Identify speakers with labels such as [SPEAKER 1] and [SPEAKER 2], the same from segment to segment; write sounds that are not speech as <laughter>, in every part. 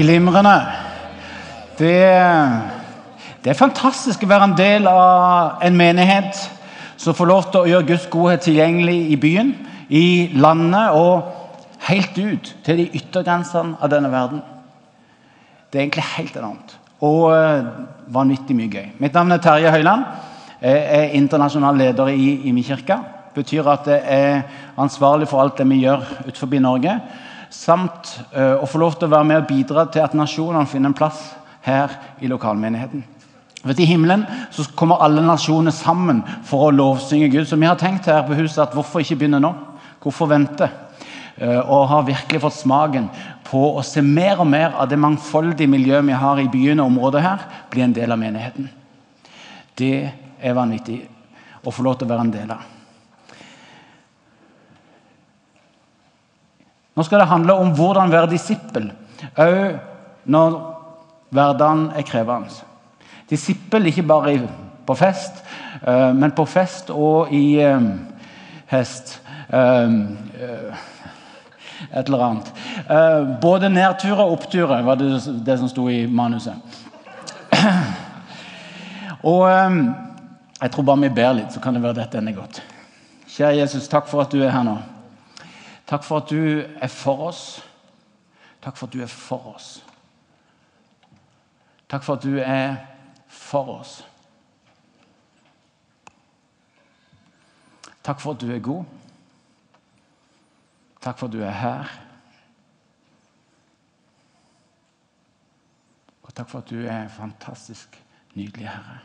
[SPEAKER 1] Glimrende. Det, det er fantastisk å være en del av en menighet som får lov til å gjøre Guds godhet tilgjengelig i byen, i landet og helt ut til de yttergrensene av denne verden. Det er egentlig helt enormt og eh, vanvittig mye gøy. Mitt navn er Terje Høiland. Jeg er internasjonal leder i, min kirke. betyr at jeg er ansvarlig for alt det vi gjør utenfor Norge samt uh, å få lov til å være med og bidra til at nasjonene finner en plass her i lokalmenigheten. Vet, I himmelen så kommer alle nasjoner sammen for å lovsynge Gud. Så vi har tenkt her på huset at hvorfor ikke begynne nå? Hvorfor vente? Uh, og har virkelig fått smaken på å se mer og mer av det mangfoldige miljøet vi har i byen og området her, bli en del av menigheten. Det er vanvittig å få lov til å være en del av. Nå skal det handle om hvordan være disippel, òg når hverdagen er krevende. Disippel ikke bare på fest, eh, men på fest og i eh, hest. Eh, et eller annet. Både nedturer og oppturer var det, det som sto i manuset. <clears throat> Og jeg tror bare vi ber litt, så kan det være dette ender godt. Kjære Jesus, takk for at du er her nå. Takk for at du er for oss. Takk for at du er for oss. Takk for at du er for oss. Takk for at du er god. Takk for at du er her. Og takk for at du er fantastisk nydelig, Herre.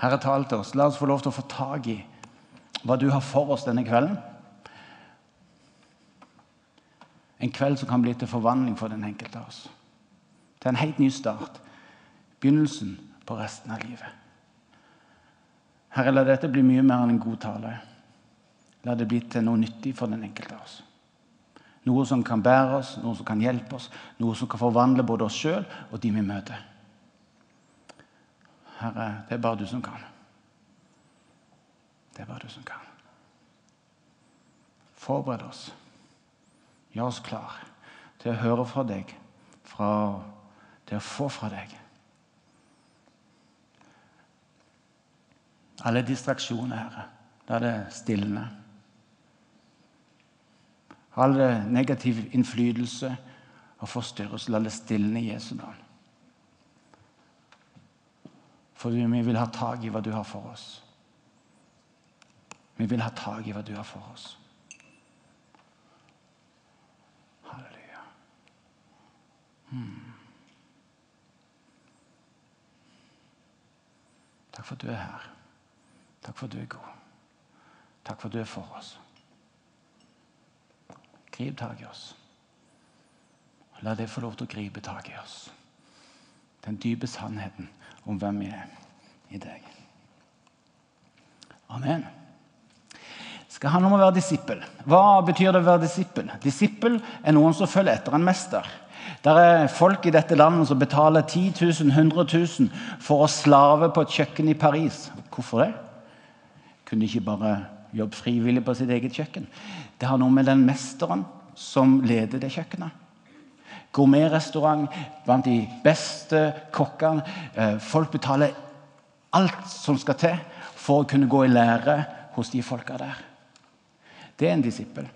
[SPEAKER 1] Herre, tal til oss. La oss få lov til å få tak i hva du har for oss denne kvelden. En kveld som kan bli til forvandling for den enkelte av oss. Til en helt ny start. Begynnelsen på resten av livet. Herre, la dette bli mye mer enn en god tale. La det bli til noe nyttig for den enkelte av oss. Noe som kan bære oss, noe som kan hjelpe oss, noe som kan forvandle både oss sjøl og de vi møter. Herre, det er bare du som kan. Det er bare du som kan. Forbered oss. Gjør oss klar til å høre fra deg, fra, til å få fra deg. Alle distraksjoner, Herre, la det stilne. All negativ innflytelse og forstyrrelse, la det stilne i Jesu navn. For vi vil ha tak i hva du har for oss. Vi vil ha tak i hva du har for oss. Halleluja. Hmm. Takk for at du er her. Takk for at du er god. Takk for at du er for oss. Grip tak i oss. La det få lov til å gripe tak i oss. Den dype sannheten om hvem vi er i deg. Amen skal handle om å være disippel. Hva betyr det å være disippel? Disippel er noen som følger etter en mester. Det er folk i dette landet som betaler 10 000, 100 000 for å slave på et kjøkken i Paris. Hvorfor det? Kunne de ikke bare jobbe frivillig på sitt eget kjøkken? Det har noe med den mesteren som leder det kjøkkenet. Gourmetrestaurant blant de beste kokkene. Eh, folk betaler alt som skal til for å kunne gå i lære hos de folka der. Det er en disippel.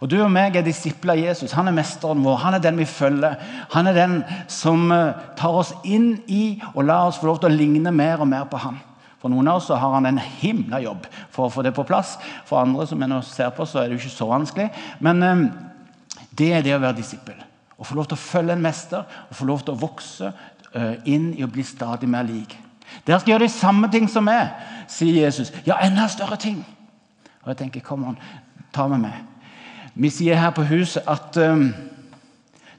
[SPEAKER 1] Og Du og meg er disipler av Jesus. Han er mesteren vår. Han er den vi følger. Han er den som eh, tar oss inn i og lar oss få lov til å ligne mer og mer på ham. For noen av oss har han en himla jobb for å få det på plass. For andre som jeg nå ser på, så er det jo ikke så vanskelig. Men um, det er det å være disippel. Å få lov til å følge en mester og få lov til å vokse uh, inn i å bli stadig mer lik. Dere skal gjøre de samme ting som meg, sier Jesus. Ja, enda større ting. Og jeg tenker, kom an, ta med meg. Vi sier her på huset at um,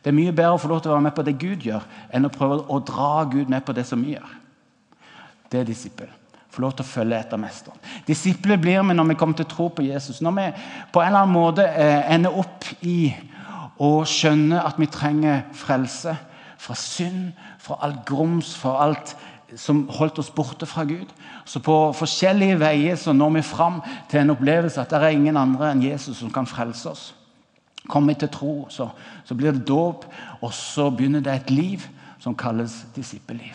[SPEAKER 1] det er mye bedre å få lov til å være med på det Gud gjør, enn å prøve å dra Gud med på det som vi gjør. Det er disippel. Få lov til å følge etter mesteren. Disipler blir vi når vi kommer til å tro på Jesus. Når vi på en eller annen måte eh, ender opp i å skjønne at vi trenger frelse fra synd, fra alt grums, fra alt som holdt oss borte fra Gud. Så på forskjellige veier så når vi fram til en opplevelse at det er ingen andre enn Jesus som kan frelse oss. kommer vi til tro, så, så blir det dåp, og så begynner det et liv som kalles disippelliv.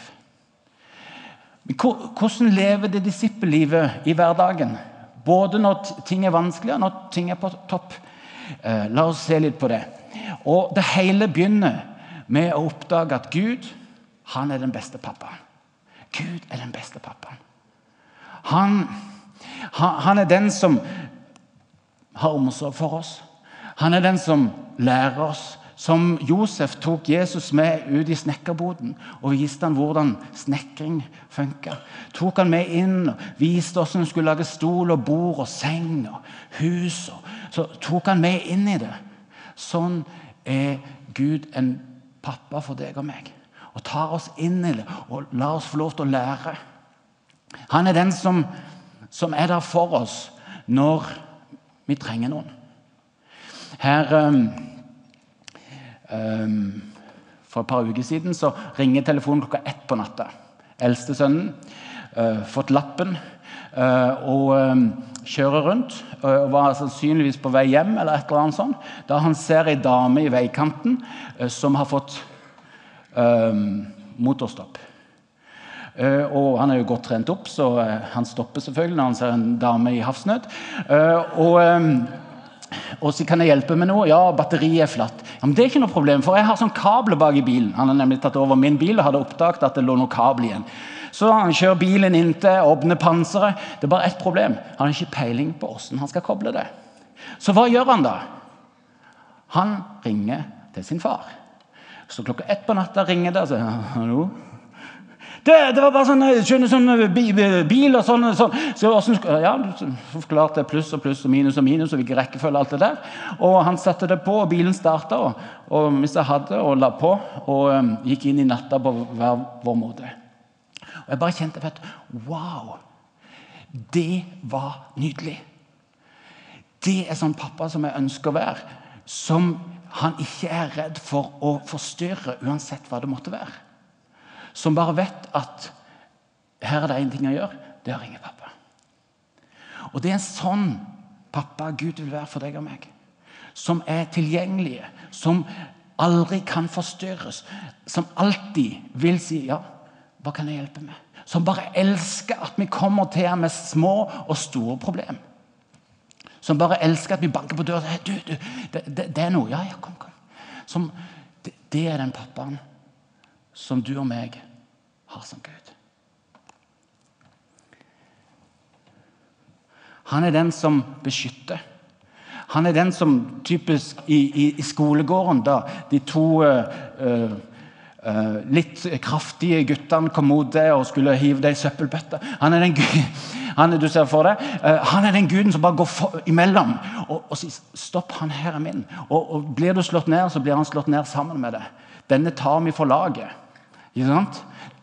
[SPEAKER 1] Hvordan lever det disippellivet i hverdagen? Både når ting er vanskelig, og når ting er på topp. Eh, la oss se litt på det. Og Det hele begynner med å oppdage at Gud han er den beste pappaen. Gud er den beste pappaen. Han, han, er den som har omsorg for oss. Han er den som lærer oss. Som Josef tok Jesus med ut i snekkerboden og viste han hvordan snekring funka. Tok han med inn og viste hvordan han skulle lage stol og bord og seng og hus. Så tok han med inn i det. Sånn er Gud en pappa for deg og meg. Og tar oss inn i det og lar oss få lov til å lære. Han er den som, som er der for oss når vi trenger noen. Her um, um, For et par uker siden så ringer telefonen klokka ett på natta. Eldstesønnen uh, fått lappen uh, og um, kjører rundt. Uh, og var sannsynligvis på vei hjem, eller et eller annet sånt, da han ser ei dame i veikanten som har fått motorstopp. og Han er jo godt trent opp, så han stopper selvfølgelig når han ser en dame i havsnød. og og så kan jeg hjelpe med noe. Ja, batteriet er flatt. Ja, men Det er ikke noe problem, for jeg har sånn kabel bak i bilen. Han har nemlig tatt over min bil og hadde oppdaget at det lå noe kabel igjen. Så han kjører bilen inntil, åpner panseret. Det er bare ett problem. Han har ikke peiling på hvordan han skal koble det. Så hva gjør han da? Han ringer til sin far. Så klokka ett på natta ringer det sier hallo. Det, det, var bare sånn, skjønner, sånn bil og sånn. sånn. Så, ja, forklarte pluss og pluss og minus og minus og hvilken rekkefølge alt det der. Og han satte det på, og bilen starta, og, og hvis jeg hadde, og la på. Og um, gikk inn i natta på hver vår måte. Og jeg bare kjente vet, Wow! Det var nydelig. Det er sånn pappa som jeg ønsker å være. Som han ikke er redd for å forstyrre, uansett hva det måtte være som bare vet at her er det én ting å gjøre. Det er å ringe pappa. Og det er en sånn pappa Gud vil være for deg og meg. Som er tilgjengelige, som aldri kan forstyrres. Som alltid vil si 'ja, hva kan jeg hjelpe med?' Som bare elsker at vi kommer til ham med små og store problemer. Som bare elsker at vi banker på døra du, du, det, det, er noe. Ja, ja, kom, kom. Som, det, det er den pappaen som du og meg har som Gud. Han er den som beskytter. Han er den som typisk i, i, i skolegården, da de to uh, uh, litt kraftige guttene kom mot deg og skulle hive deg i søppelbøtta han er, den, han, du ser for deg, uh, han er den guden som bare går for, imellom og, og sier 'Stopp, han her er min'. Og, og Blir du slått ned, så blir han slått ned sammen med deg. Denne tar vi for laget.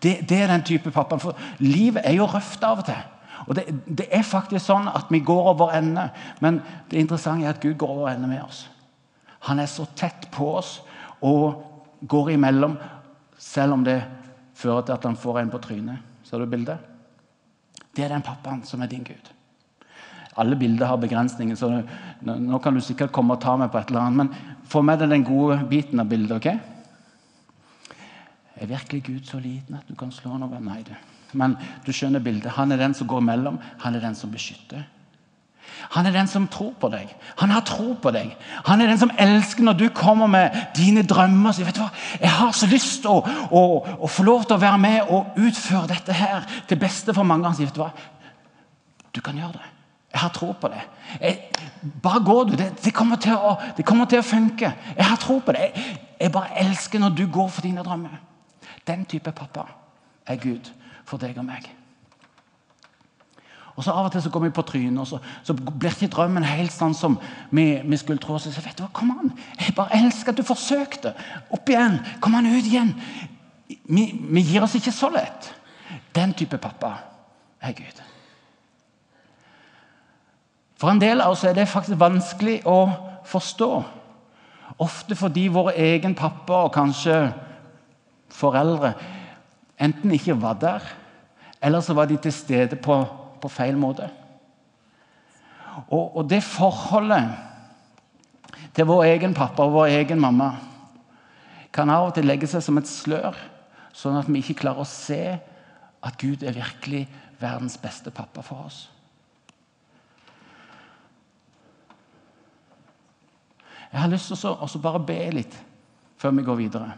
[SPEAKER 1] Det, det, er den type pappa. For livet er jo røft av og til. Og det, det, er faktisk sånn at vi går over ende. Men det interessante er at Gud går over ende med oss. Han er så tett på oss og går imellom, selv om det fører til at han får en på trynet. Ser du bildet? Det er den pappaen som er din Gud. Alle bilder har begrensninger, så nå kan du sikkert komme og ta meg på et eller annet. Men få med deg den gode biten av bildet. ok? Er virkelig Gud så liten at du kan slå ham over? Nei, du. Men du skjønner bildet. Han er den som går mellom. Han er den som beskytter. Han er den som tror på deg. Han har tro på deg. Han er den som elsker når du kommer med dine drømmer. Så, vet du hva? Jeg har så lyst til å, å, å, få lov til å være med og utføre dette her til beste for mange. Han sier, vet du hva? Du kan gjøre det. Jeg har tro på det. Jeg, bare gå, du. Det, det, kommer å, det, kommer til å, funke. Jeg har tro på det. Jeg, jeg bare elsker når du går for dine drømmer. Den type pappa er Gud for deg og meg. Og så Av og til så går vi på trynet, og så, så blir ikke drømmen helt sånn som vi, vi skulle tro. Så vet du hva, Kom an! Jeg bare elsker at du forsøkte! Opp igjen! Kom an ut igjen! Vi, vi gir oss ikke så lett. Den type pappa er Gud. For en del av oss er det faktisk vanskelig å forstå. Ofte fordi vår egen pappa og kanskje foreldre enten ikke var der, eller så var de til stede på, på feil måte. Og, og, det forholdet til vår egen pappa og vår egen mamma kan av og til legge seg som et slør, sånn at vi ikke klarer å se at Gud er virkelig verdens beste pappa for oss. Jeg har lyst til å bare be litt før vi går videre.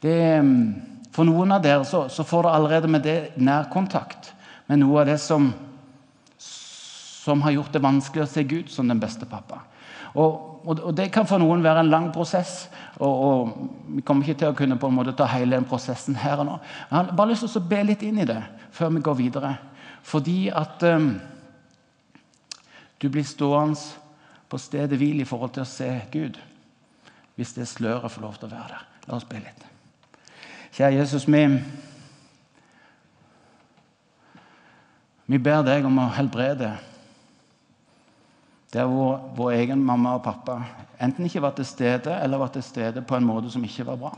[SPEAKER 1] Det, mm, for noen av dere så, så får dere allerede med det nærkontakt med noe av det som, som har gjort det vanskelig å se Gud som den beste pappa. Og, og, og, Det kan for noen være en lang prosess. og, og Vi kommer ikke til å kunne på en måte ta hele den prosessen her og nå. Jeg har bare lyst til å be litt inn i det før vi går videre. Fordi at um, du blir stående på stedet hvil i forhold til å se Gud. Hvis det sløret får lov til å være der. La oss be litt. Kjære Jesus, vi, vi ber deg om å helbrede der hvor vår egen mamma og pappa enten ikke var til stede eller var til stede på en måte som ikke var bra.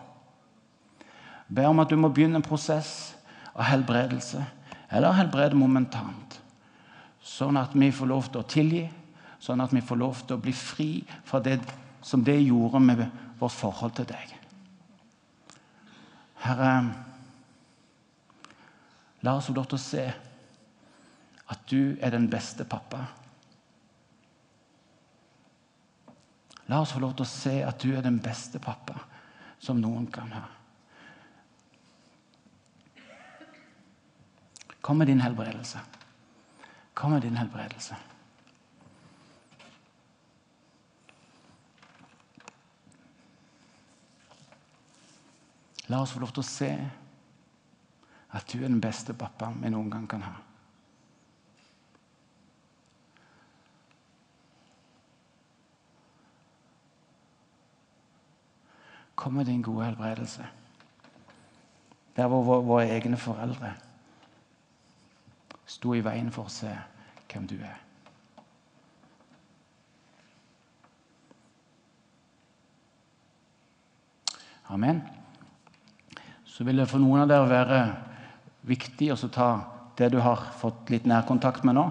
[SPEAKER 1] Be om at du må begynne en prosess av helbredelse, eller helbrede momentant. Sånn at vi får lov til å tilgi, sånn at vi får lov til å bli fri fra det som det gjorde med vårt forhold til deg. Herre, la oss få lov til å se at du er den beste pappa. La oss få lov til å se at du er den beste pappa som noen kan ha. Kom med din helbredelse. Kom med din helbredelse. La oss få lov til å se at du er den beste pappaen vi noen gang kan ha. Kom med din gode helbredelse. Der hvor våre egne foreldre sto i veien for å se hvem du er. Amen. Så vil det for noen av dere være viktig å ta det du har fått litt nærkontakt med nå,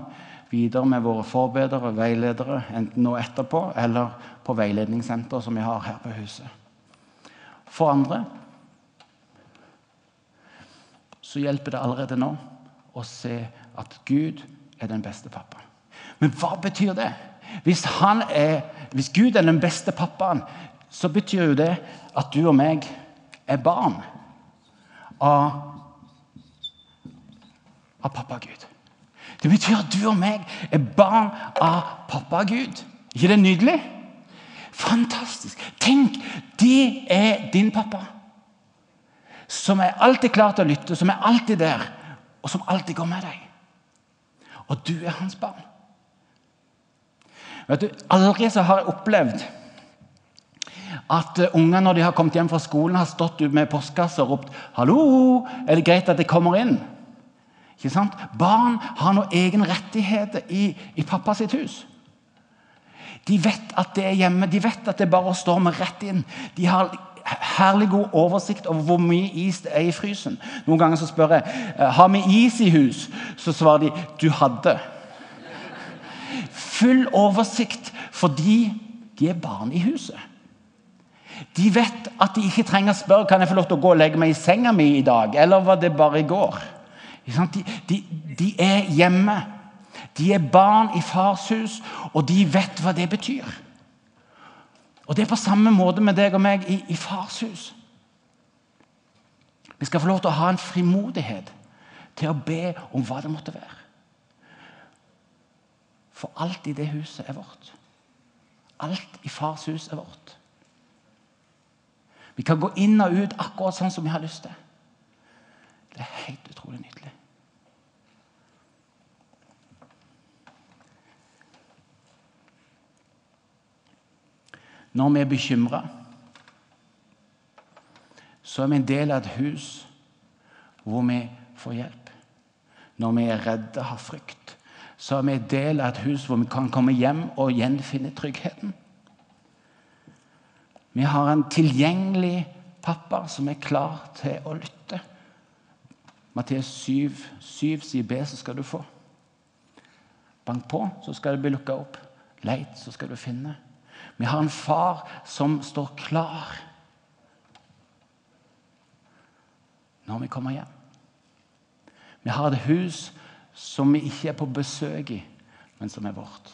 [SPEAKER 1] videre med våre forbedere og veiledere, enten nå etterpå eller på veiledningssenter som vi har her på huset for andre, så hjelper det allerede nå å se at Gud er den beste pappa. Men hva betyr det? Hvis, er, hvis Gud er den beste pappaen, så betyr jo det at du og meg er barn av, av pappa Gud. Det betyr at du og meg er barn av pappa Gud. ikke det nydelig? Fantastisk! Tenk, det er din pappa. Som er alltid klar til å lytte, som er alltid der, og som alltid går med deg. Og du er hans barn. Vet du, Aldri så har jeg opplevd at uh, unger når de har kommet hjem fra skolen, har stått med postkasser og ropt 'Hallo, er det greit at jeg kommer inn?' Ikke sant? Barn har noen egne rettigheter i, i sitt hus. De vet at det er hjemme, de vet at det er bare å storme rett inn. De har herlig god oversikt over hvor mye is det er i frysen. Noen ganger så spør jeg «Eh, har vi is i hus. Så svarer de du hadde. Full oversikt fordi de er barn i huset. De vet at de ikke trenger å spørre kan jeg få lov til å gå og legge meg i senga mi i dag. Eller var det bare i går? De, de, de er hjemme. De er barn i fars hus, og de vet hva det betyr. Og Det er på samme måte med deg og meg i, i fars hus. Vi skal få lov til å ha en frimodighet til å be om hva det måtte være. For alt i det huset er vårt. Alt i fars hus er vårt. Vi kan gå inn og ut akkurat sånn som vi har lyst til. Det er helt utrolig nydelig. Når vi er bekymra, så er vi en del av et hus hvor vi får hjelp. Når vi er redde, har frykt, så er vi en del av et hus hvor vi kan komme hjem og gjenfinne tryggheten. Vi har en tilgjengelig pappa som er klar til å lytte. Matteus 7, 7 sier B, så skal du få. Bank på, så skal det bli lukka opp. Leit, så skal du finne. Vi har en far som står klar når vi kommer hjem. Vi har et hus som vi ikke er på besøk i, men som er vårt.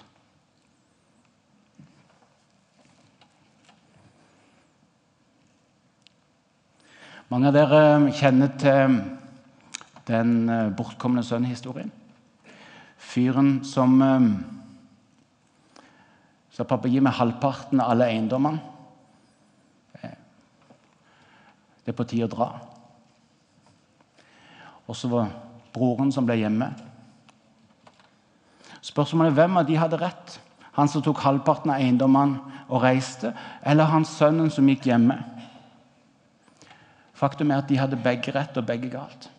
[SPEAKER 1] Mange av dere kjenner til den bortkomne sønn-historien. Fyren som eh, sa pappa gi meg halvparten av alle eiendommene. Eh, det er på tide å dra. Og så var broren som ble hjemme. Spørsmålet er hvem av de hadde rett. Han som tok halvparten av eiendommene og reiste, eller han sønnen som gikk hjemme. Faktum er at de hadde begge rett og begge galt.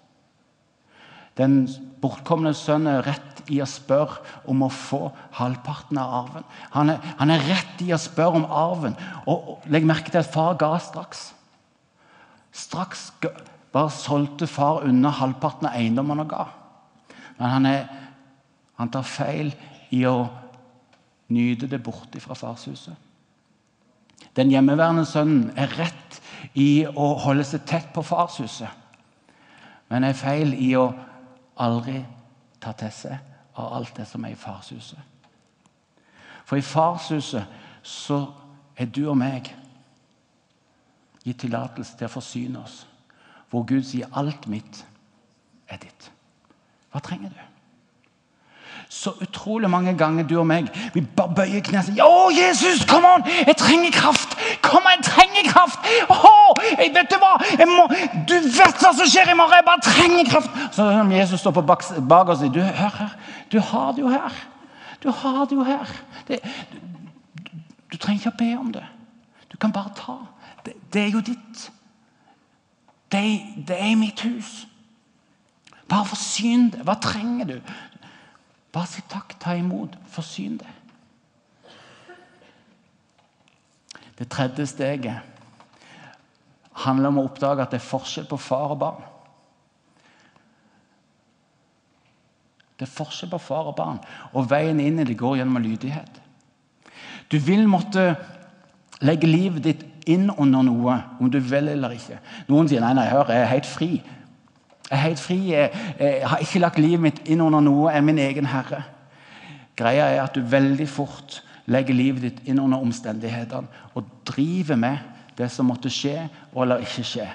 [SPEAKER 1] Den bortkomne sønnen er rett i å spørre om å få halvparten av arven. Han er, han er rett i å spørre om arven. Og, og Legg merke til at far ga straks. Straks bare solgte far unna halvparten av eiendommen han ga. Men han, er, han tar feil i å nyte det borte fra farshuset. Den hjemmeværende sønnen er rett i å holde seg tett på farshuset, men er feil i å aldri ta til seg av alt det som er i farshuset. For i farshuset så er du og meg gitt tillatelse til å forsyne oss, hvor Gud sier 'alt mitt er ditt'. Hva trenger du? Så utrolig mange ganger, du og meg. Vi bare bøyer knærne og sier 'Å, Jesus, kom an! Jeg trenger kraft! Kom an, jeg trenger kraft! Åh, jeg, vet Du hva? Må, du vet hva som skjer i morgen! Jeg bare trenger kraft!' Så som Jesus står på bak, bak og sier 'Du, hør her. Du har det jo her. Du har det jo her. Det, du, du, trenger ikke å be om det. Du kan bare ta. Det, det er jo ditt. Det, det er mitt hus. Bare forsyn det. Hva trenger du? Bare si takk, ta imot, forsyn det. Det tredje steget handler om å oppdage at det er forskjell på far og barn. Det er forskjell på far og barn, og veien inn i det går gjennom lydighet. Du vil måtte legge livet ditt inn under noe, om du vil eller ikke. Noen sier nei, nei, hør, jeg er helt fri. Jeg er helt fri. Jeg, har ikke lagt livet mitt inn under noe enn min egen herre. Greia er at du veldig fort legger livet ditt inn under omstendighetene og driver med det som måtte skje eller ikke skje.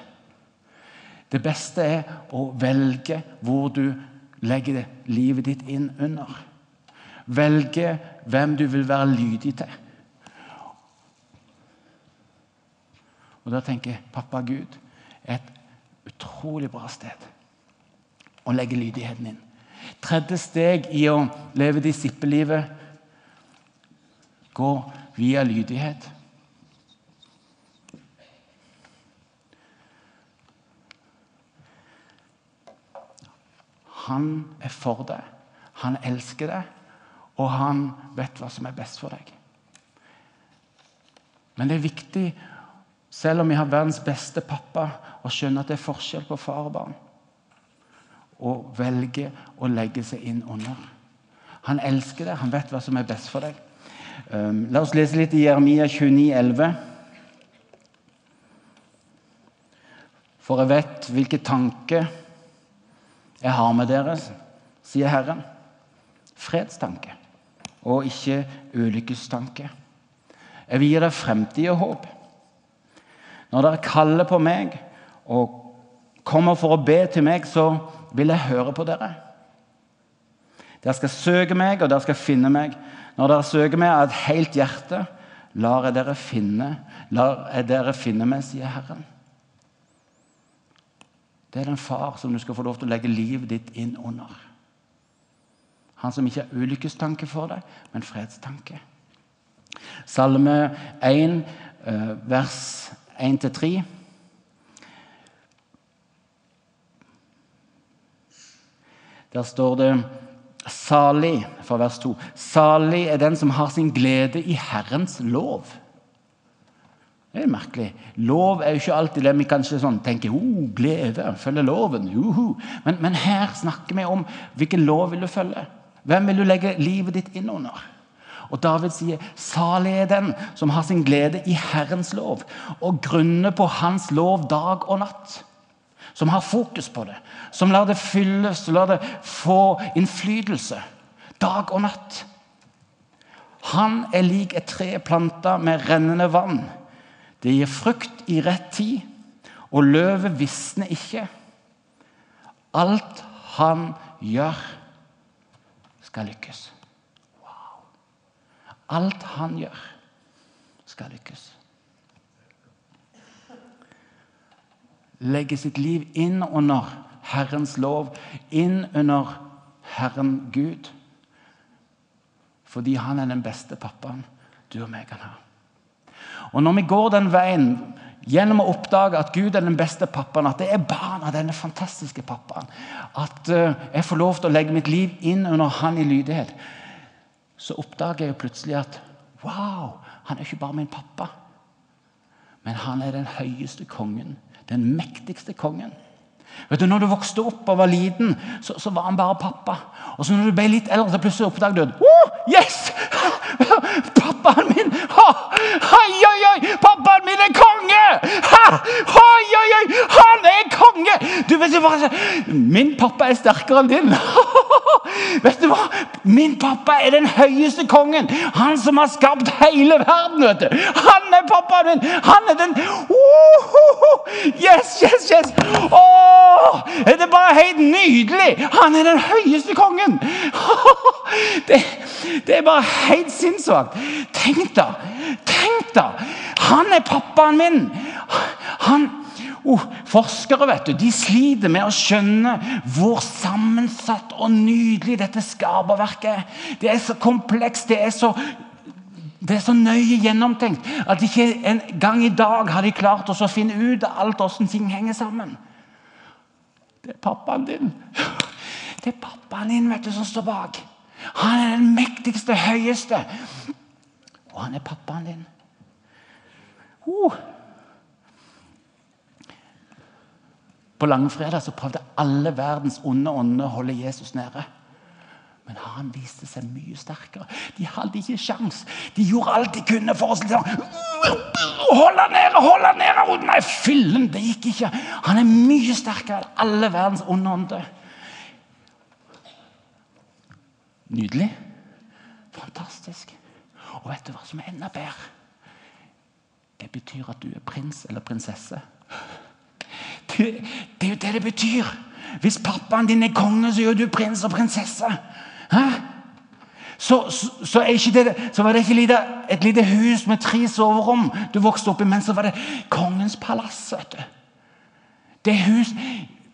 [SPEAKER 1] Det beste er å velge hvor du legger livet ditt inn under. Velge hvem du vil være lydig til. Og Da tenker jeg pappa Gud er et utrolig bra sted og legge lydigheten inn. Tredje steg i å leve disippellivet gå via lydighet. Han er for deg, han elsker deg, og han vet hva som er best for deg. Men det er viktig, selv om vi har verdens beste pappa, å skjønne at det er forskjell på far og barn og velger å legge seg inn under. Han elsker deg, han vet hva som er best for deg. Um, la oss lese litt i Jeremia 29, 11. For jeg vet hvilke tanker jeg har med dere, sier Herren. Fredstanke og ikke ulykkestanke. Jeg vil gi deg fremtid og håp. Når dere kaller på meg og kommer for å be til meg, så vil jeg høre på dere. Dere skal søke meg, og dere skal finne meg. Når dere søker meg av et helt hjerte, lar jeg dere finne, lar jeg dere finne meg, sier Herren. Det er den far som du skal få lov til å legge livet ditt inn under. Han som ikke har ulykkestanke for deg, men fredstanke. Salme 1, eh, vers 1-3. Der står det Salig, fra vers 2. Salig er den som har sin glede i Herrens lov. Det er merkelig. Lov er jo ikke alltid det vi kanskje sånn tenker oh, glede, følge loven. Men, men, her snakker vi om hvilken lov vil du følge. Hvem vil du legge livet ditt inn under? Og David sier, 'Salig er den som har sin glede i Herrens lov', og grunner på Hans lov dag og natt. Som har fokus på det, som lar det fylles, lar det få innflytelse dag og natt. Han er lik et tre planta med rennende vann. Det gir frukt i rett tid, og løvet visner ikke. Alt han gjør, skal lykkes. Wow. Alt han gjør, skal lykkes. Legge sitt liv inn under Herrens lov, inn under Herren Gud. Fordi han er den beste pappaen du og meg kan ha. Og når vi går den veien gjennom å oppdage at Gud er den beste pappaen, at det er barn av denne fantastiske pappaen, at uh, jeg får lov til å legge mitt liv inn under han i lydighet, så oppdager jeg plutselig at wow, han er ikke bare min pappa, men han er den høyeste kongen, den mektigste kongen. Vet du, når du vokste opp og var liten, så, så var han bare pappa. Og så når du ble litt eldre, så plutselig oppdaget du oh, yes! <laughs> Pappaen min! Oi, oi, oi! Pappaen min er konge! Ha! Oi, oi, oi! Han er konge! Du vet du hva? Min pappa er sterkere enn din. <laughs> vet du hva? Min pappa er den høyeste kongen. Han som har skapt hele verden. vet du. Han er pappaen min! Han er den. Yes, yes, yes! Oh! er det bare helt nydelig! Han er den høyeste kongen! <laughs> Det, det er bare helt sinnssvakt. Tenk da! Da! Han er pappaen min! Han Oh, forskere vet du, de sliter med å skjønne hvor sammensatt og nydelig dette skaperverket er. Det er så komplekst, det er så, det er så nøye gjennomtenkt at ikke en gang i dag har de klart å finne ut av alt hvordan ting henger sammen. Det er pappaen din. Det er pappaen din vet du, som står bak. Han er den mektigste, høyeste. Og han er pappaen din. Uh. På langfredag så prøvde alle verdens onde ånder å holde Jesus nede. Men han viste seg mye sterkere. De hadde ikke sjans. De gjorde alt de kunne for oss. liksom, holde nede, holde nede. Nei, fillen, det gikk ikke. Han er mye sterkere enn alle verdens onde ånder. Nydelig. Fantastisk. Og vet du hva som er enda bedre? Det betyr at du er prins eller prinsesse. Det, det er jo det det betyr. Hvis pappaen din er konge, så gjør du prins og prinsesse. Så, så, så, det, så, var det ikke lite, et lite hus med tre soverom du vokste opp i, men så var det kongens palass. vet du. Det hus,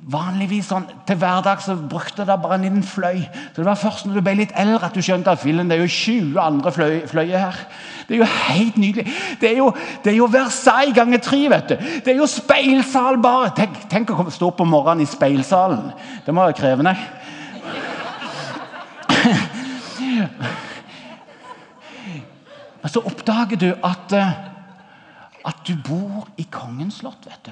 [SPEAKER 1] Vanligvis sånn, til hverdags så brukte det bare en liten fløy. Så Det var først når du ble litt eldre at du skjønte at fillen, det er jo 20 andre fløy, fløyer her. Det er jo helt nydelig. Det er jo, det er jo Versailles ganger tre. vet du. Det er jo speilsal bare. Tenk, tenk å stå opp om morgenen i speilsalen. Det må være krevende. <laughs> Men så oppdager du at, eh, at du bor i kongens slott. vet du.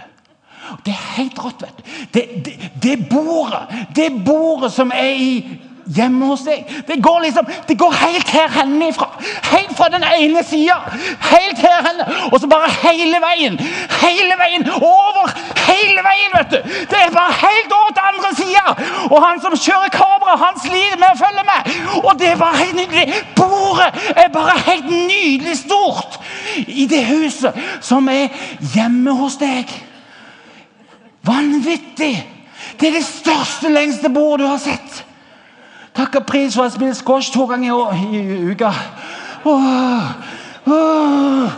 [SPEAKER 1] Det er helt rått. vet du. Det, det, det bordet det bordet som er i hjemme hos deg. Det går liksom, det går helt her henne ifra. Helt fra den ene sida. Helt her henne. Og så bare hele veien. Hele veien. Over hele veien, vet du. Det er bare helt over til andre sida. Og han som kjører kamera, han sliter med å følge med. Og det er bare helt nydelig. Bordet er bare helt nydelig stort i det huset som er hjemme hos deg. Vanvittig! Det er det største, lengste bordet du har sett. Takk og pris for at jeg spiller squash to ganger i, år, i uka. Oh, oh,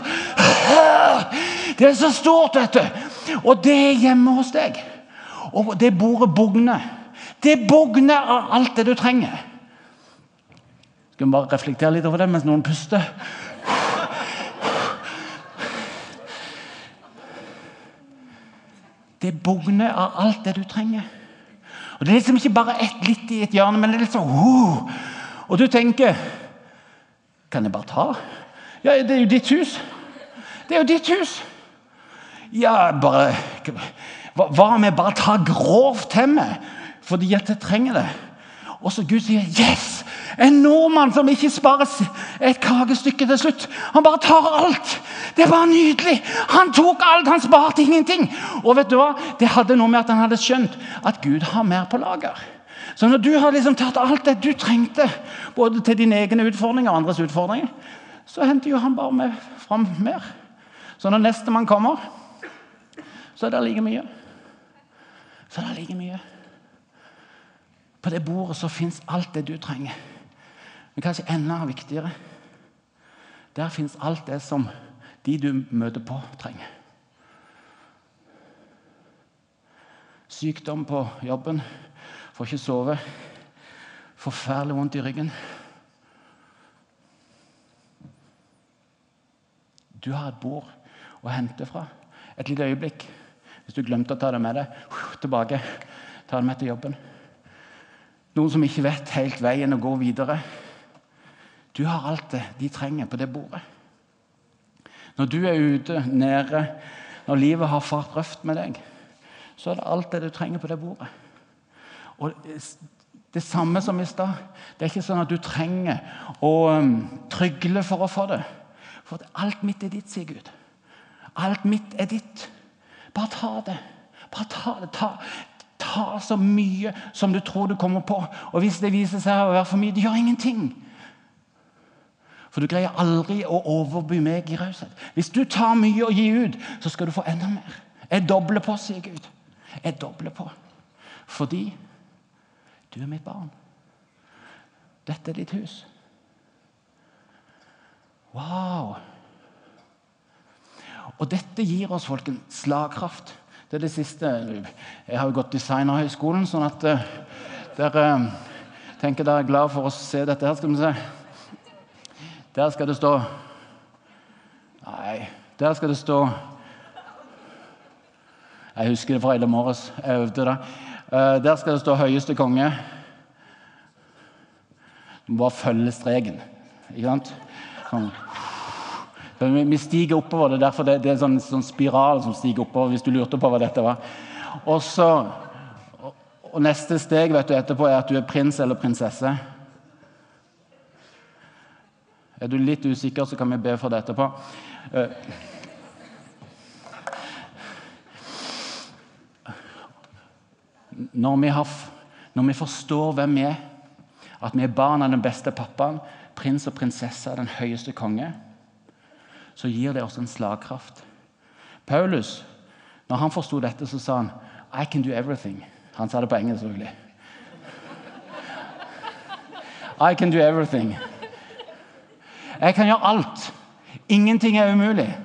[SPEAKER 1] det er så stort, vet du. Og det er hjemme hos deg. Og det bordet bugner. Det bugner av alt det du trenger. Skal vi bare reflektere litt over det mens noen puster? Det bugner av alt det du trenger. Og Det er liksom ikke bare ett litt i et hjørne, men det er liksom uh. Og du tenker Kan jeg bare ta? Ja, det er jo ditt hus. Det er jo ditt hus. Ja, bare Hva om jeg bare tar grovt til meg fordi at jeg trenger det? Og så Gud sier 'Yes! En nordmann som ikke sparer et kakestykke til slutt. Han bare tar alt. Det er bare nydelig. Han tok alt, han sparte ingenting. Og vet du hva? Det hadde noe med at han hadde skjønt at Gud har mer på lager. Så når du har liksom tatt alt det du trengte, både til dine egne utfordringer og andres utfordringer, så henter jo han bare med fram mer. Så når nestemann kommer, så er det like mye. Så er det like mye. På det bordet så fins alt det du trenger. Men kanskje enda viktigere der fins alt det som de du møter på, trenger. Sykdom på jobben, får ikke sove, forferdelig vondt i ryggen. Du har et bord å hente fra. Et lite øyeblikk. Hvis du glemte å ta det med deg tilbake, ta det med til jobben. Noen som ikke vet helt veien å gå videre. Du har alt det de trenger på det bordet. Når du er ute, nede, når livet har fart røft med deg, så er det alt det du trenger på det bordet. Og Det samme som i stad. Det er ikke sånn at du trenger å um, trygle for å få det. For alt mitt er ditt, sier Gud. Alt mitt er ditt. Bare ta det. Bare ta det. Ta, ta så mye som du tror du kommer på. Og hvis det viser seg å være for mye, det gjør ingenting. For du greier aldri å overby meg i raushet. Hvis du tar mye og gir ut, så skal du få enda mer. Jeg dobler på, sier Gud. Jeg dobler på. Fordi du er mitt barn. Dette er ditt hus. Wow! Og dette gir oss folk en slagkraft. Det er det siste. Jeg har jo gått Designerhøgskolen, sånn at uh, dere uh, tenker dere er glad for å se dette her. skal vi se. Der skal det stå Nei, der skal det stå Jeg husker det fra i morges. Jeg øvde det. Uh, der skal det stå 'høyeste konge'. Du må bare følge streken. Ikke sant? Sånn. Vi stiger oppover. Det er derfor det, det er en sånn, sånn, spiral som stiger oppover. hvis du lurte på hva dette var. Og, så, og Neste steg vet du etterpå er at du er prins eller prinsesse. Er du litt usikker, så kan vi be for det etterpå. Eh, når vi, har, når vi forstår hvem vi er, at vi er barn av den beste pappaen, prins og prinsesse av den høyeste konge, så gir det oss en slagkraft. Paulus, når han forsto dette, så sa han I can do everything. Han sa det på engelsk, selvfølgelig. I can do everything. Jeg kan gjøre alt. Ingenting er umulig.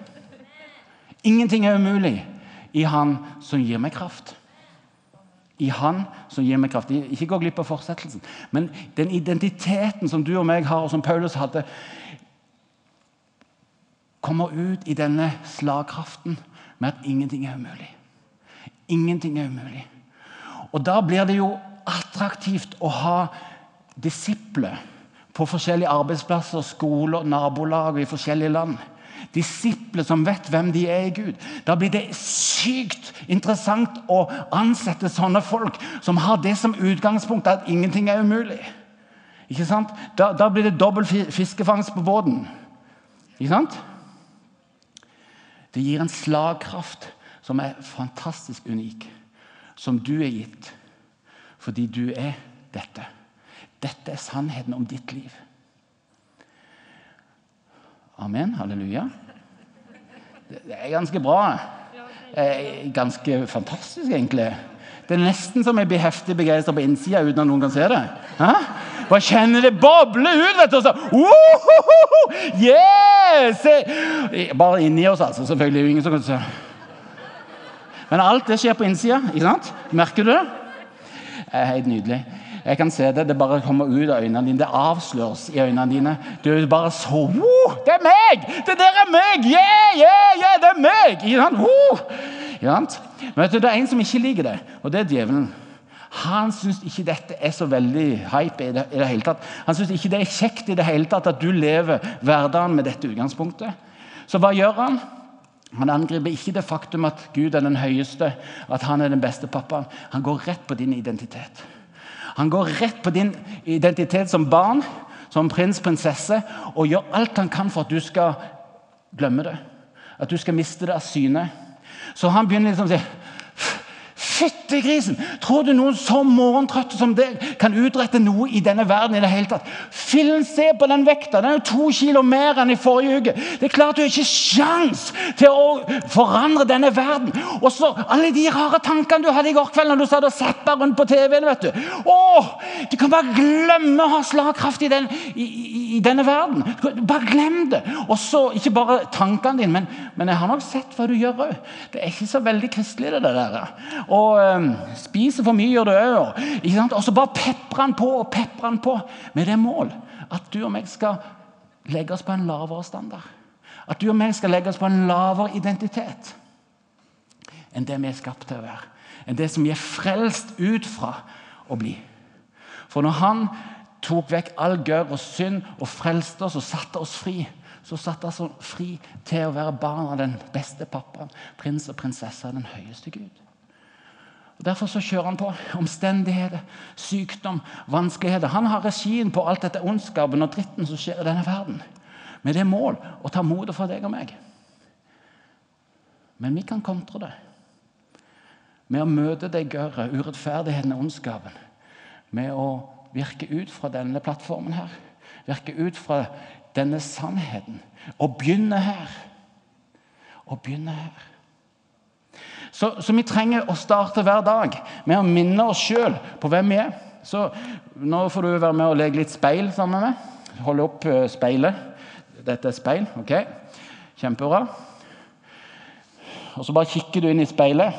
[SPEAKER 1] Ingenting er umulig i Han som gir meg kraft. I Han som gir meg kraft. Ikke gå glipp av fortsettelsen. Men den identiteten som du og meg har, og som Paulus hadde, kommer ut i denne slagkraften med at ingenting er umulig. Ingenting er umulig. Og da blir det jo attraktivt å ha disipler på forskjellige arbeidsplasser, skoler, nabolag i forskjellige land. Disipler som vet hvem de er i Gud. Da blir det sykt interessant å ansette sånne folk som har det som utgangspunkt at ingenting er umulig. Ikke sant? Da, da blir det dobbel fiskefangst på båten. Ikke sant? Det gir en slagkraft som er fantastisk unik, som du er gitt fordi du er dette. Dette er sannheten om ditt liv. Amen. Halleluja. Det er ganske bra. Ganske fantastisk, egentlig. Det er nesten som jeg blir heftig begeistra på innsida uten at noen kan se det. Hæ? Bare kjenner det boble ut! vet du, Og så, uh, yes! Bare inni oss, altså. Selvfølgelig. ingen som kan se. Men alt det skjer på innsida. ikke sant? Merker du det? Det er helt nydelig. Jeg kan se det. Det bare kommer ut av øynene dine. Det avsløres i øynene dine. Du er bare så oh, Det er meg! Det der er meg! Yeah, yeah, yeah, det er meg! Ikke sant? Oh. Ikke sant? Men vet du, det er en som ikke liker det, og det er djevelen. Han syns ikke dette er så veldig hype i det, i det hele tatt. Han syns ikke det er kjekt i det hele tatt at du lever hverdagen med dette utgangspunktet. Så hva gjør han? Han angriper ikke det faktum at Gud er den høyeste, at han er den beste pappaen. Han går rett på din identitet. Han går rett på din identitet som barn, som prins, prinsesse, og gjør alt han kan for at du skal glemme det. At du skal miste det av syne. Så han begynner liksom å si Fytti grisen! Tror du noen så morgentrøtte som deg kan utrette noe i denne verden? i det hele tatt? Fillen, se på den vekta! Den er jo to kilo mer enn i forrige uke. Det er klart du har ikke sjans til å forandre denne verden. Og så alle de rare tankene du hadde i går kveld når du satt og zappa rundt på TV-en. vet Du Åh, du kan bare glemme å ha slagkraft i, den, i, i, i denne verden. Bare glem det. Og så, Ikke bare tankene dine, men, men jeg har nok sett hva du gjør òg. Det er ikke så veldig kristelig, det der. Og um, spiser for mye, gjør du òg. Og så bare peprer han på og peprer han på med det mål at du og meg skal legge oss på en lavere standard. At du og meg skal legge oss på en lavere identitet enn det vi er skapt til å være. Enn det som vi er frelst ut fra å bli. For når han tok vekk all gørr og synd og frelste oss og satte oss fri, så satte han oss fri til å være barn av den beste pappaen, prins og prinsesse av den høyeste Gud. Og Derfor så kjører han på. Omstendigheter, sykdom, vanskeligheter. Han har regien på alt dette ondskapen og dritten som skjer i denne verden. Med det mål å ta motet fra deg og meg. Men vi kan kontre det med å møte det gørret, urettferdigheten og ondskapen. Med å virke ut fra denne plattformen her. Virke ut fra denne sannheten. Og begynne her. Og begynne her. Så, så, vi trenger å starte hver dag med å minne oss sjøl på hvem vi er. Så nå får du være med og leke litt speil sammen med meg. Holde opp uh, speilet. Dette er speil. ok? Kjempebra. Og så bare kikker du inn i speilet.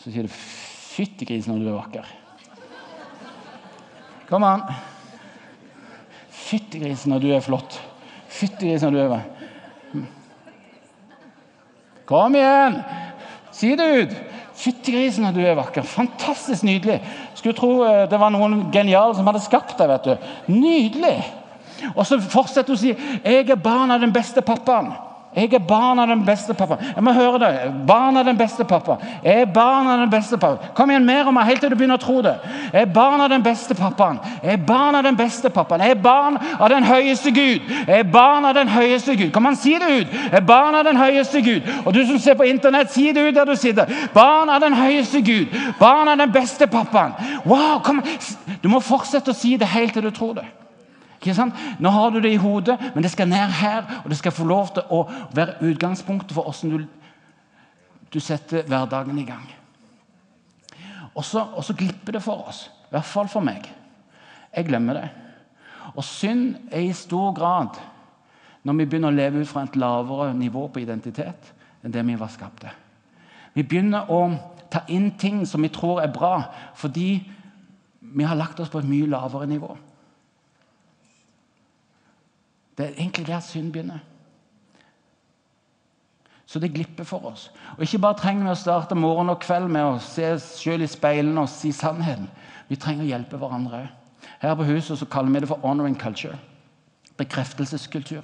[SPEAKER 1] Så sier du 'Fytti grisen, du er vakker'. Kom an. Fytti grisen, du er flott. Fytti grisen, du er Kom igjen! Si det ut! Fytti grisen, du er vakker. Fantastisk nydelig. Skulle tro eh, det var noen geniale som hadde skapt deg. vet du. Nydelig! Og så fortsetter hun å si 'Jeg er barn av den beste pappaen'. Jeg er barn av den beste pappa. Jeg må høre det. Barn av den beste pappa. Jeg er barn av den beste pappa. Kom igjen mer om meg, helt til du begynner å tro det. Jeg er barn av den beste pappaen. Jeg er barn av den beste pappaen. Jeg er barn av den høyeste Gud. Jeg er barn av den høyeste Gud. Kom an, si det ut? Jeg er barn av den høyeste Gud. Og du som ser på internett, si det ut der du sitter. Barn av den høyeste Gud. Barn av den beste pappaen. Wow, kom. Du må fortsette å si det helt til du tror det. Nå har du det i hodet, men det skal ned her. Og det skal få lov til å være utgangspunktet for hvordan du, du setter hverdagen i gang. Og så, og så glipper det for oss. I hvert fall for meg. Jeg glemmer det. Og synd er i stor grad når vi begynner å leve ut fra et lavere nivå på identitet enn det vi var skapt til. Vi begynner å ta inn ting som vi tror er bra, fordi vi har lagt oss på et mye lavere nivå. Det er egentlig der synd begynner. Så det glipper for oss. Og Ikke bare trenger vi å starte morgen og kveld med å se oss selv i speilene og si sannheten. Vi trenger å hjelpe hverandre. Her på huset så kaller vi det for honoring culture. Bekreftelseskultur.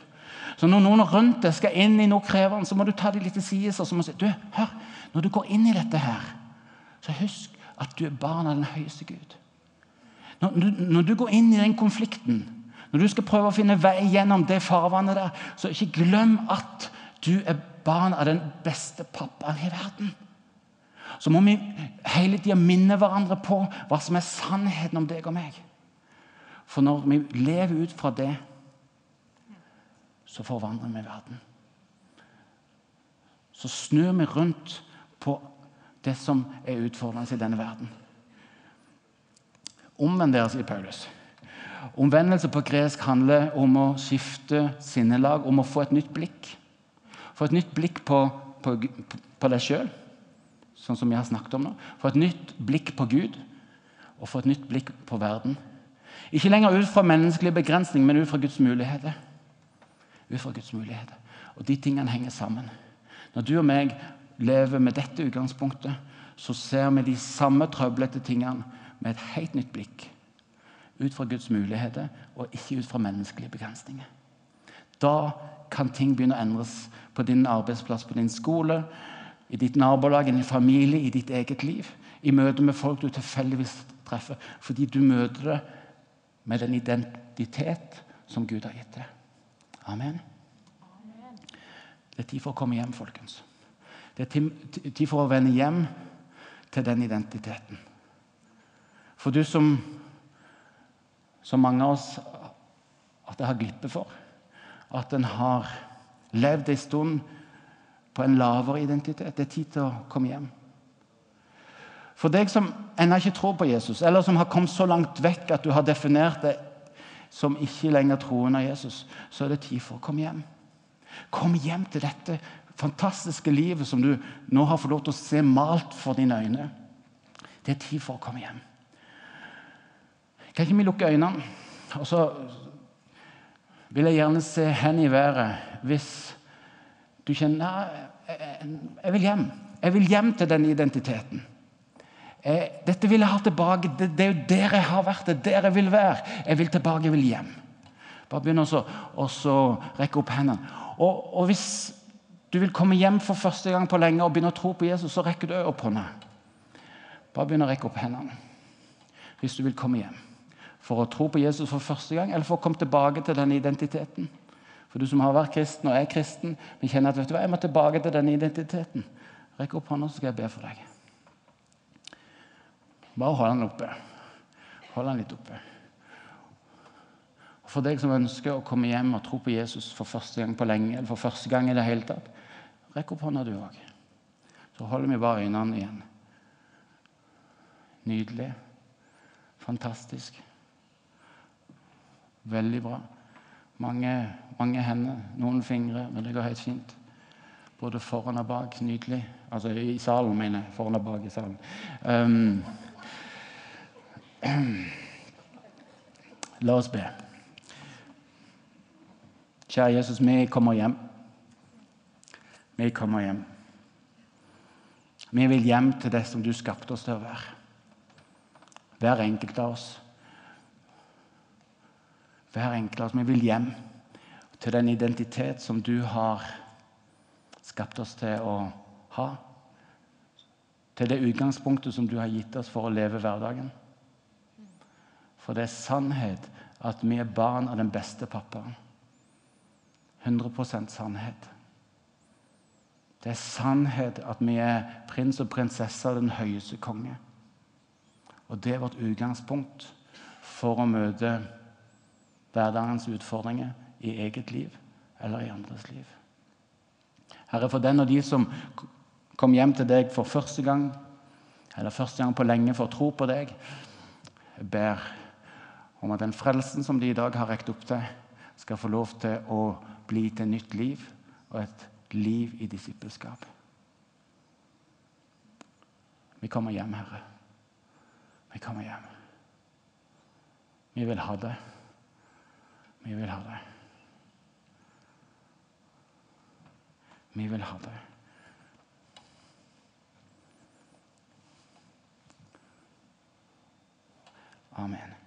[SPEAKER 1] Så når noen rundt deg skal inn i noe krevende, så må du ta dem litt til side så må du si du, hør, når du går inn i dette her, så husk at du er barn av den høyeste Gud. Når, når du går inn i den konflikten når du skal prøve å finne vei gjennom det farvannet der, så ikke glem at du er barn av den beste pappaen i verden. Så må vi hele tida minne hverandre på hva som er sannheten om deg og meg. For når vi lever ut fra det, så forvandler vi verden. Så snur vi rundt på det som er utfordrende i denne verden. Omvend dere, sier Paulus. Omvendelse på gresk handler om å skifte sinnelag, om å få et nytt blikk. Få et nytt blikk på, på, på deg sjøl, sånn som vi har snakket om nå. Få et nytt blikk på Gud, og få et nytt blikk på verden. Ikke lenger ut fra menneskelige begrensning, men ut fra Guds muligheter. Ut fra Guds muligheter. Og de tingene henger sammen. Når du og meg lever med dette utgangspunktet, så ser vi de samme trøblete tingene med et helt nytt blikk ut fra Guds muligheter og ikke ut fra menneskelige begrensninger. Da kan ting begynne å endres på din arbeidsplass, på din skole, i ditt nabolag, i din familie, i ditt eget liv. I møte med folk du tilfeldigvis treffer. Fordi du møter det med den identitet som Gud har gitt deg. Amen. Det er tid for å komme hjem, folkens. Det er tid for å vende hjem til den identiteten. For du som, som mange av oss at det har glippet for, at en har levd en stund på en lavere identitet. Det er tid til å komme hjem. For deg som ennå ikke tror på Jesus, eller som har kommet så langt vekk at du har definert det som ikke lenger troen av Jesus, så er det tid for å komme hjem. Kom hjem til dette fantastiske livet som du nå har fått lov til å se malt for dine øyne. Det er tid for å komme hjem. Kan ikke vi lukke øynene? Og så vil jeg gjerne se hen i været hvis du kjenner jeg vil hjem. Jeg vil hjem til den identiteten. Dette vil jeg ha tilbake. Det, det, er jo der jeg har vært. Det er der jeg vil være. Jeg vil tilbake, jeg vil hjem. Bare begynn å rekke opp hendene. Og, og, hvis du vil komme hjem for første gang på lenge og begynne å tro på Jesus, så rekker du opp hånda. Bare begynn å rekke opp hendene hvis du vil komme hjem. For å tro på Jesus for første gang, eller for å komme tilbake til den identiteten. For du som har vært kristen og er kristen, men kjenner at vet du hva, jeg må tilbake til denne identiteten. Rekk opp hånda, så skal jeg be for deg. Bare hold den oppe. Hold den litt oppe. For deg som ønsker å komme hjem og tro på Jesus for første gang på lenge, eller for første gang i det hele tatt, rekk opp hånda, du òg. Så holder vi bare øynene igjen. Nydelig. Fantastisk. Veldig bra. Mange mange hender, noen fingre, men det går helt fint. Både foran og bak. Nydelig. Altså i salen, mener jeg. Foran og bak i salen. Um, <clears throat> La oss be. Kjære Jesus, vi kommer hjem. Vi kommer hjem. Vi vil hjem til det som du skapte oss til å være. Hver enkelt av oss. Hver enkelt av oss. Vi vil hjem til den identitet som du har skapt oss til å ha. Til det utgangspunktet som du har gitt oss for å leve hverdagen. For det er sannhet at vi er barn av den beste pappaen. 100% sannhet. Det er sannhet at vi er prins og prinsesse av den høyeste konge. Og det er vårt utgangspunkt for å møte hverdagens utfordringer i eget liv eller i andres liv. Herre, for den og de som kom hjem til deg for første gang, eller første gang på lenge for å tro på deg, jeg ber om at den frelsen som de i dag har rekt opp til, skal få lov til å bli til nytt liv og et liv i disippelskap. Vi kommer hjem, Herre. Vi kommer hjem. Vi vil ha det. Vi vil ha det. Vi vil ha det. Amen.